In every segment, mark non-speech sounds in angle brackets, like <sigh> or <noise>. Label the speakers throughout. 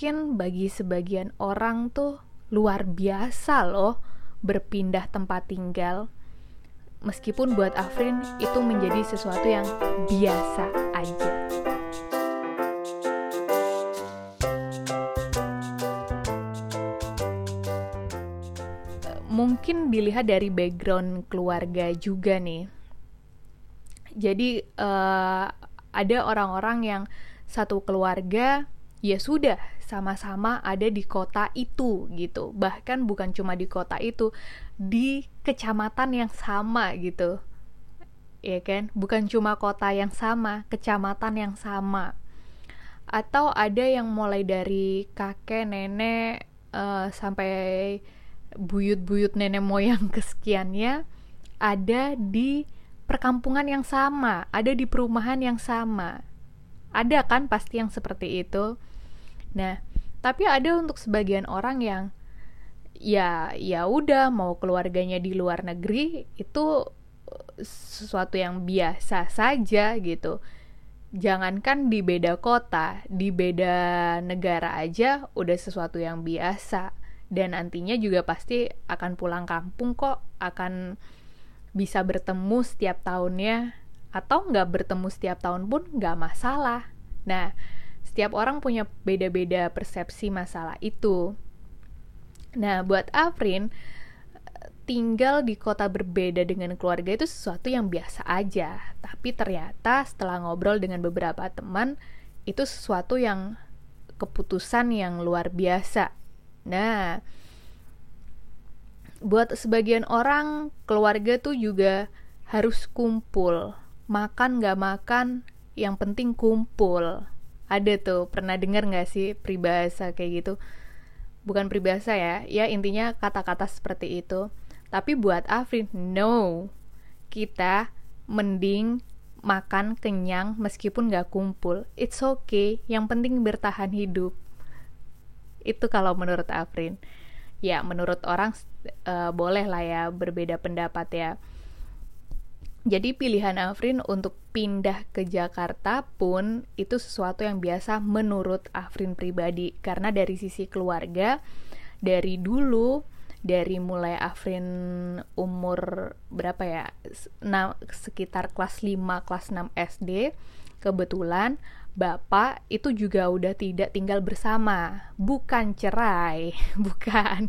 Speaker 1: mungkin bagi sebagian orang tuh luar biasa loh berpindah tempat tinggal. Meskipun buat Afrin itu menjadi sesuatu yang biasa aja. Mungkin dilihat dari background keluarga juga nih. Jadi uh, ada orang-orang yang satu keluarga ya sudah sama-sama ada di kota itu gitu. Bahkan bukan cuma di kota itu di kecamatan yang sama gitu. Ya kan? Bukan cuma kota yang sama kecamatan yang sama. Atau ada yang mulai dari kakek nenek uh, sampai buyut-buyut nenek moyang <laughs> kesekiannya ada di perkampungan yang sama ada di perumahan yang sama. Ada kan pasti yang seperti itu Nah, tapi ada untuk sebagian orang yang ya ya udah mau keluarganya di luar negeri itu sesuatu yang biasa saja gitu. Jangankan di beda kota, di beda negara aja udah sesuatu yang biasa dan nantinya juga pasti akan pulang kampung kok, akan bisa bertemu setiap tahunnya atau nggak bertemu setiap tahun pun nggak masalah. Nah, setiap orang punya beda-beda persepsi masalah itu. Nah, buat Afrin, tinggal di kota berbeda dengan keluarga itu sesuatu yang biasa aja. Tapi ternyata setelah ngobrol dengan beberapa teman, itu sesuatu yang keputusan yang luar biasa. Nah, buat sebagian orang, keluarga tuh juga harus kumpul. Makan gak makan, yang penting kumpul ada tuh pernah dengar nggak sih pribahasa kayak gitu? Bukan pribahasa ya ya intinya kata-kata seperti itu. Tapi buat Afrin no. Kita mending makan kenyang meskipun nggak kumpul. It's okay yang penting bertahan hidup. Itu kalau menurut Afrin. Ya menurut orang uh, boleh lah ya berbeda pendapat ya. Jadi pilihan Afrin untuk pindah ke Jakarta pun itu sesuatu yang biasa menurut Afrin pribadi. Karena dari sisi keluarga dari dulu dari mulai Afrin umur berapa ya? Nah, sekitar kelas 5 kelas 6 SD kebetulan bapak itu juga udah tidak tinggal bersama. Bukan cerai <laughs> bukan.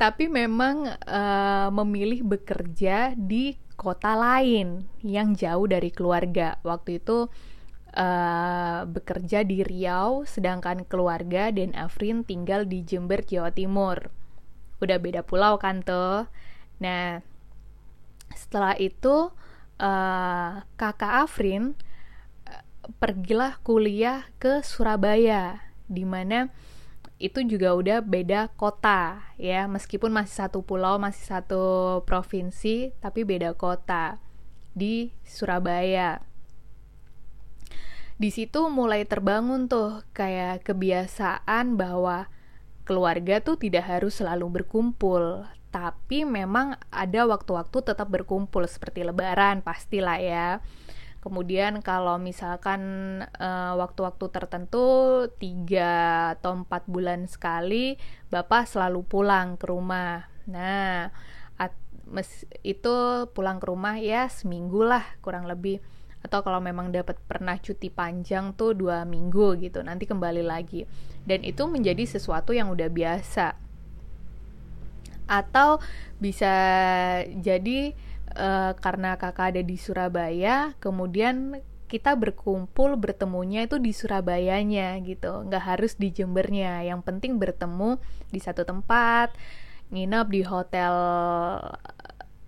Speaker 1: Tapi memang uh, memilih bekerja di kota lain yang jauh dari keluarga. Waktu itu uh, bekerja di Riau, sedangkan keluarga dan Afrin tinggal di Jember, Jawa Timur. Udah beda pulau kan tuh. Nah, setelah itu uh, kakak Afrin uh, pergilah kuliah ke Surabaya, di mana itu juga udah beda kota ya. Meskipun masih satu pulau masih satu provinsi tapi beda kota di Surabaya. Di situ mulai terbangun tuh kayak kebiasaan bahwa keluarga tuh tidak harus selalu berkumpul tapi memang ada waktu-waktu tetap berkumpul seperti lebaran pastilah ya Kemudian kalau misalkan uh, waktu-waktu tertentu tiga atau empat bulan sekali, bapak selalu pulang ke rumah. Nah, at, mes, itu pulang ke rumah ya seminggu lah kurang lebih. Atau kalau memang dapat pernah cuti panjang tuh dua minggu gitu, nanti kembali lagi. Dan itu menjadi sesuatu yang udah biasa. Atau bisa jadi uh, karena kakak ada di Surabaya kemudian kita berkumpul bertemunya itu di Surabayanya gitu. Nggak harus di Jembernya. Yang penting bertemu di satu tempat nginep di hotel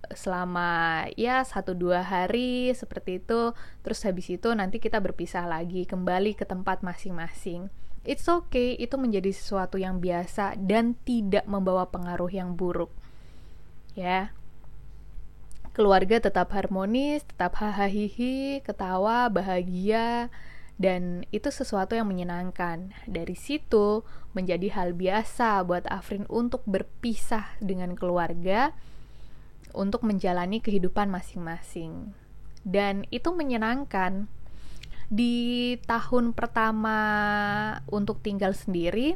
Speaker 1: selama ya satu dua hari seperti itu. Terus habis itu nanti kita berpisah lagi kembali ke tempat masing-masing. It's okay itu menjadi sesuatu yang biasa dan tidak membawa pengaruh yang buruk. Ya keluarga tetap harmonis, tetap hahaha, ketawa, bahagia, dan itu sesuatu yang menyenangkan. Dari situ menjadi hal biasa buat Afrin untuk berpisah dengan keluarga untuk menjalani kehidupan masing-masing. Dan itu menyenangkan. di tahun pertama untuk tinggal sendiri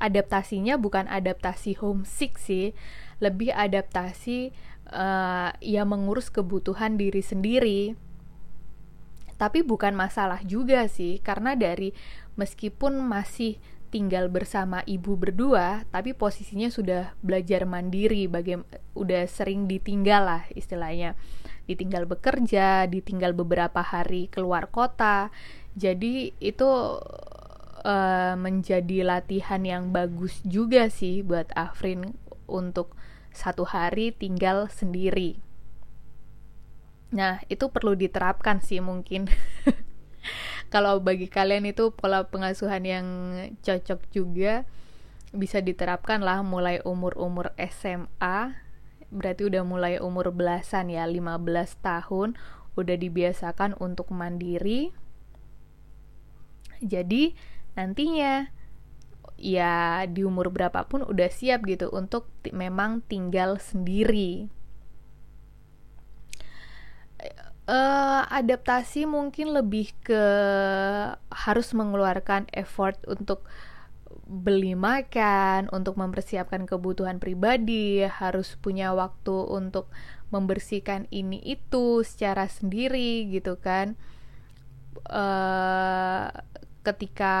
Speaker 1: adaptasinya bukan adaptasi homesick sih lebih adaptasi uh, ya mengurus kebutuhan diri sendiri tapi bukan masalah juga sih karena dari meskipun masih tinggal bersama ibu berdua tapi posisinya sudah belajar mandiri bagaimana udah sering ditinggal lah istilahnya ditinggal bekerja, ditinggal beberapa hari keluar kota. Jadi itu uh, menjadi latihan yang bagus juga sih buat Afrin untuk satu hari tinggal sendiri. Nah, itu perlu diterapkan sih mungkin. <laughs> Kalau bagi kalian itu pola pengasuhan yang cocok juga bisa diterapkan lah mulai umur-umur SMA berarti udah mulai umur belasan ya 15 tahun udah dibiasakan untuk mandiri jadi nantinya ya di umur berapapun udah siap gitu untuk memang tinggal sendiri uh, adaptasi mungkin lebih ke harus mengeluarkan effort untuk beli makan, untuk mempersiapkan kebutuhan pribadi, harus punya waktu untuk membersihkan ini itu secara sendiri gitu kan. Uh, ketika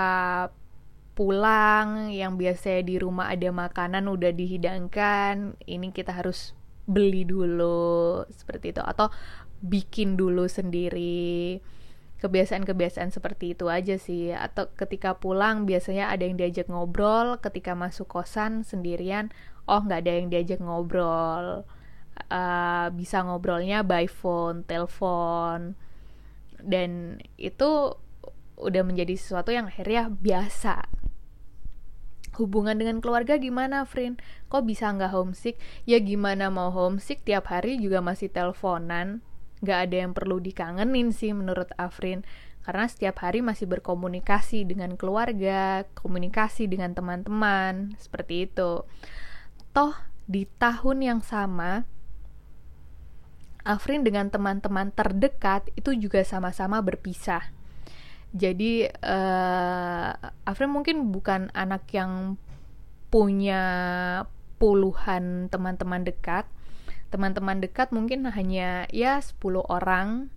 Speaker 1: pulang yang biasanya di rumah ada makanan udah dihidangkan, ini kita harus beli dulu seperti itu. Atau bikin dulu sendiri. Kebiasaan-kebiasaan seperti itu aja sih. Atau ketika pulang biasanya ada yang diajak ngobrol ketika masuk kosan sendirian oh nggak ada yang diajak ngobrol. Uh, bisa ngobrolnya by phone telepon. Dan itu udah menjadi sesuatu yang akhirnya biasa hubungan dengan keluarga gimana, Frin? Kok bisa nggak homesick? Ya gimana mau homesick tiap hari juga masih teleponan nggak ada yang perlu dikangenin sih menurut Afrin karena setiap hari masih berkomunikasi dengan keluarga, komunikasi dengan teman-teman, seperti itu. Toh di tahun yang sama Afrin dengan teman-teman terdekat itu juga sama-sama berpisah. Jadi uh, Afrin mungkin bukan anak yang punya puluhan teman-teman dekat, teman-teman dekat mungkin hanya ya 10 orang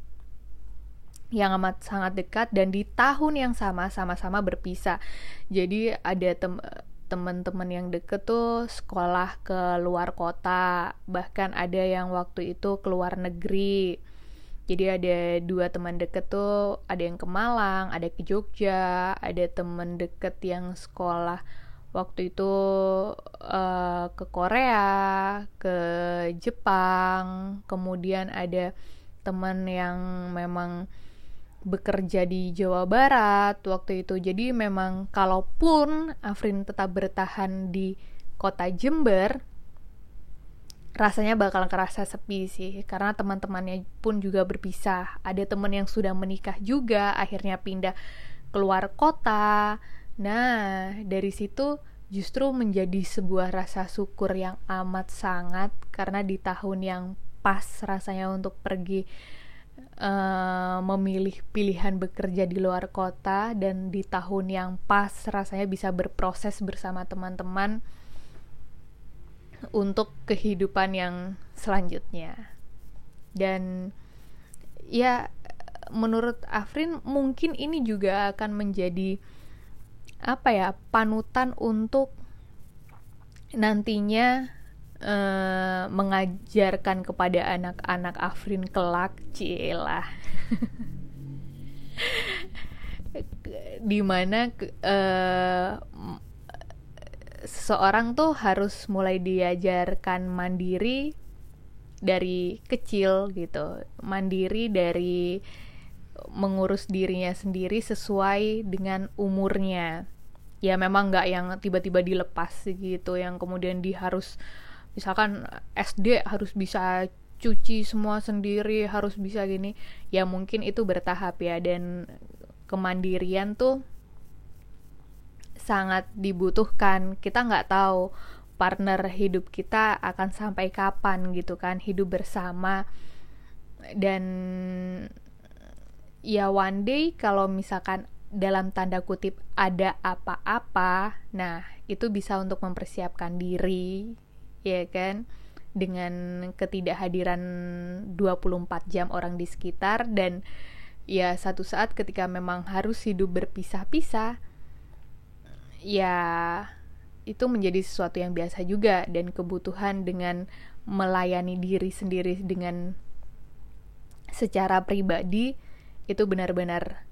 Speaker 1: yang amat sangat dekat dan di tahun yang sama sama-sama berpisah. Jadi ada tem teman-teman yang deket tuh sekolah ke luar kota, bahkan ada yang waktu itu keluar negeri. Jadi ada dua teman deket tuh, ada yang ke Malang, ada ke Jogja, ada teman deket yang sekolah waktu itu uh, ke Korea, ke Jepang, kemudian ada teman yang memang bekerja di Jawa Barat waktu itu. Jadi memang kalaupun Afrin tetap bertahan di kota Jember, rasanya bakal kerasa sepi sih. Karena teman-temannya pun juga berpisah. Ada teman yang sudah menikah juga, akhirnya pindah keluar kota. Nah, dari situ justru menjadi sebuah rasa syukur yang amat sangat. Karena di tahun yang pas rasanya untuk pergi uh, memilih pilihan bekerja di luar kota. Dan di tahun yang pas rasanya bisa berproses bersama teman-teman untuk kehidupan yang selanjutnya. Dan ya menurut Afrin mungkin ini juga akan menjadi apa ya panutan untuk nantinya uh, mengajarkan kepada anak-anak Afrin kelak cilah <laughs> di mana uh, seseorang tuh harus mulai diajarkan mandiri dari kecil gitu. Mandiri dari mengurus dirinya sendiri sesuai dengan umurnya. Ya memang nggak yang tiba-tiba dilepas gitu yang kemudian di harus misalkan SD harus bisa cuci semua sendiri harus bisa gini. Ya mungkin itu bertahap ya dan kemandirian tuh sangat dibutuhkan kita nggak tahu partner hidup kita akan sampai kapan gitu kan hidup bersama dan ya one day kalau misalkan dalam tanda kutip ada apa-apa, nah itu bisa untuk mempersiapkan diri, ya kan? Dengan ketidakhadiran 24 jam orang di sekitar dan ya satu saat ketika memang harus hidup berpisah-pisah, ya itu menjadi sesuatu yang biasa juga dan kebutuhan dengan melayani diri sendiri dengan secara pribadi itu benar-benar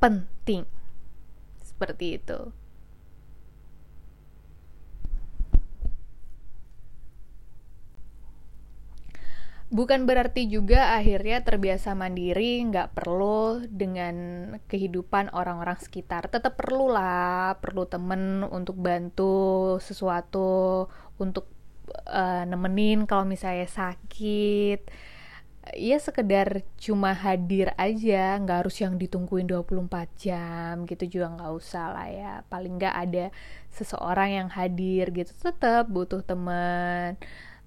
Speaker 1: penting. Seperti itu. Bukan berarti juga akhirnya terbiasa mandiri, nggak perlu dengan kehidupan orang-orang sekitar. Tetap perlu lah, perlu temen untuk bantu sesuatu, untuk uh, nemenin kalau misalnya sakit. Ya sekedar cuma hadir aja nggak harus yang ditungguin 24 jam gitu juga nggak usah lah ya. Paling nggak ada seseorang yang hadir gitu. Tetap butuh teman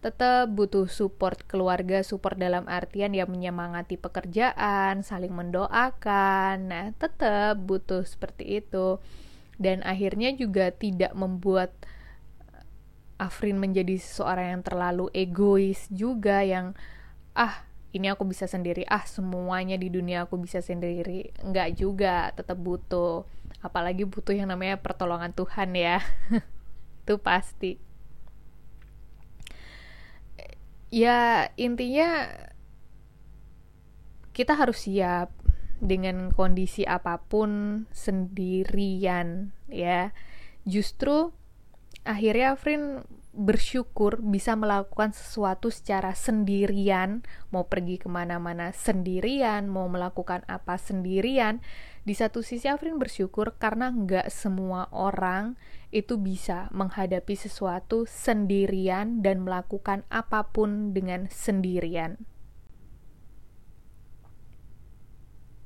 Speaker 1: tetap butuh support keluarga support dalam artian yang menyemangati pekerjaan saling mendoakan. Nah tetap butuh seperti itu. Dan akhirnya juga tidak membuat Afrin menjadi seseorang yang terlalu egois juga yang ah ini aku bisa sendiri. Ah semuanya di dunia aku bisa sendiri. Nggak juga tetap butuh. Apalagi butuh yang namanya pertolongan Tuhan ya. <laughs> Itu pasti ya intinya kita harus siap dengan kondisi apa pun sendirian ya justru akhirnya Afrin bersyukur bisa melakukan sesuatu secara sendirian, mau pergi ke mana-mana sendirian, mau melakukan apa sendirian. Di satu sisi Afrin bersyukur karena nggak semua orang itu bisa menghadapi sesuatu sendirian dan melakukan apa pun dengan sendirian.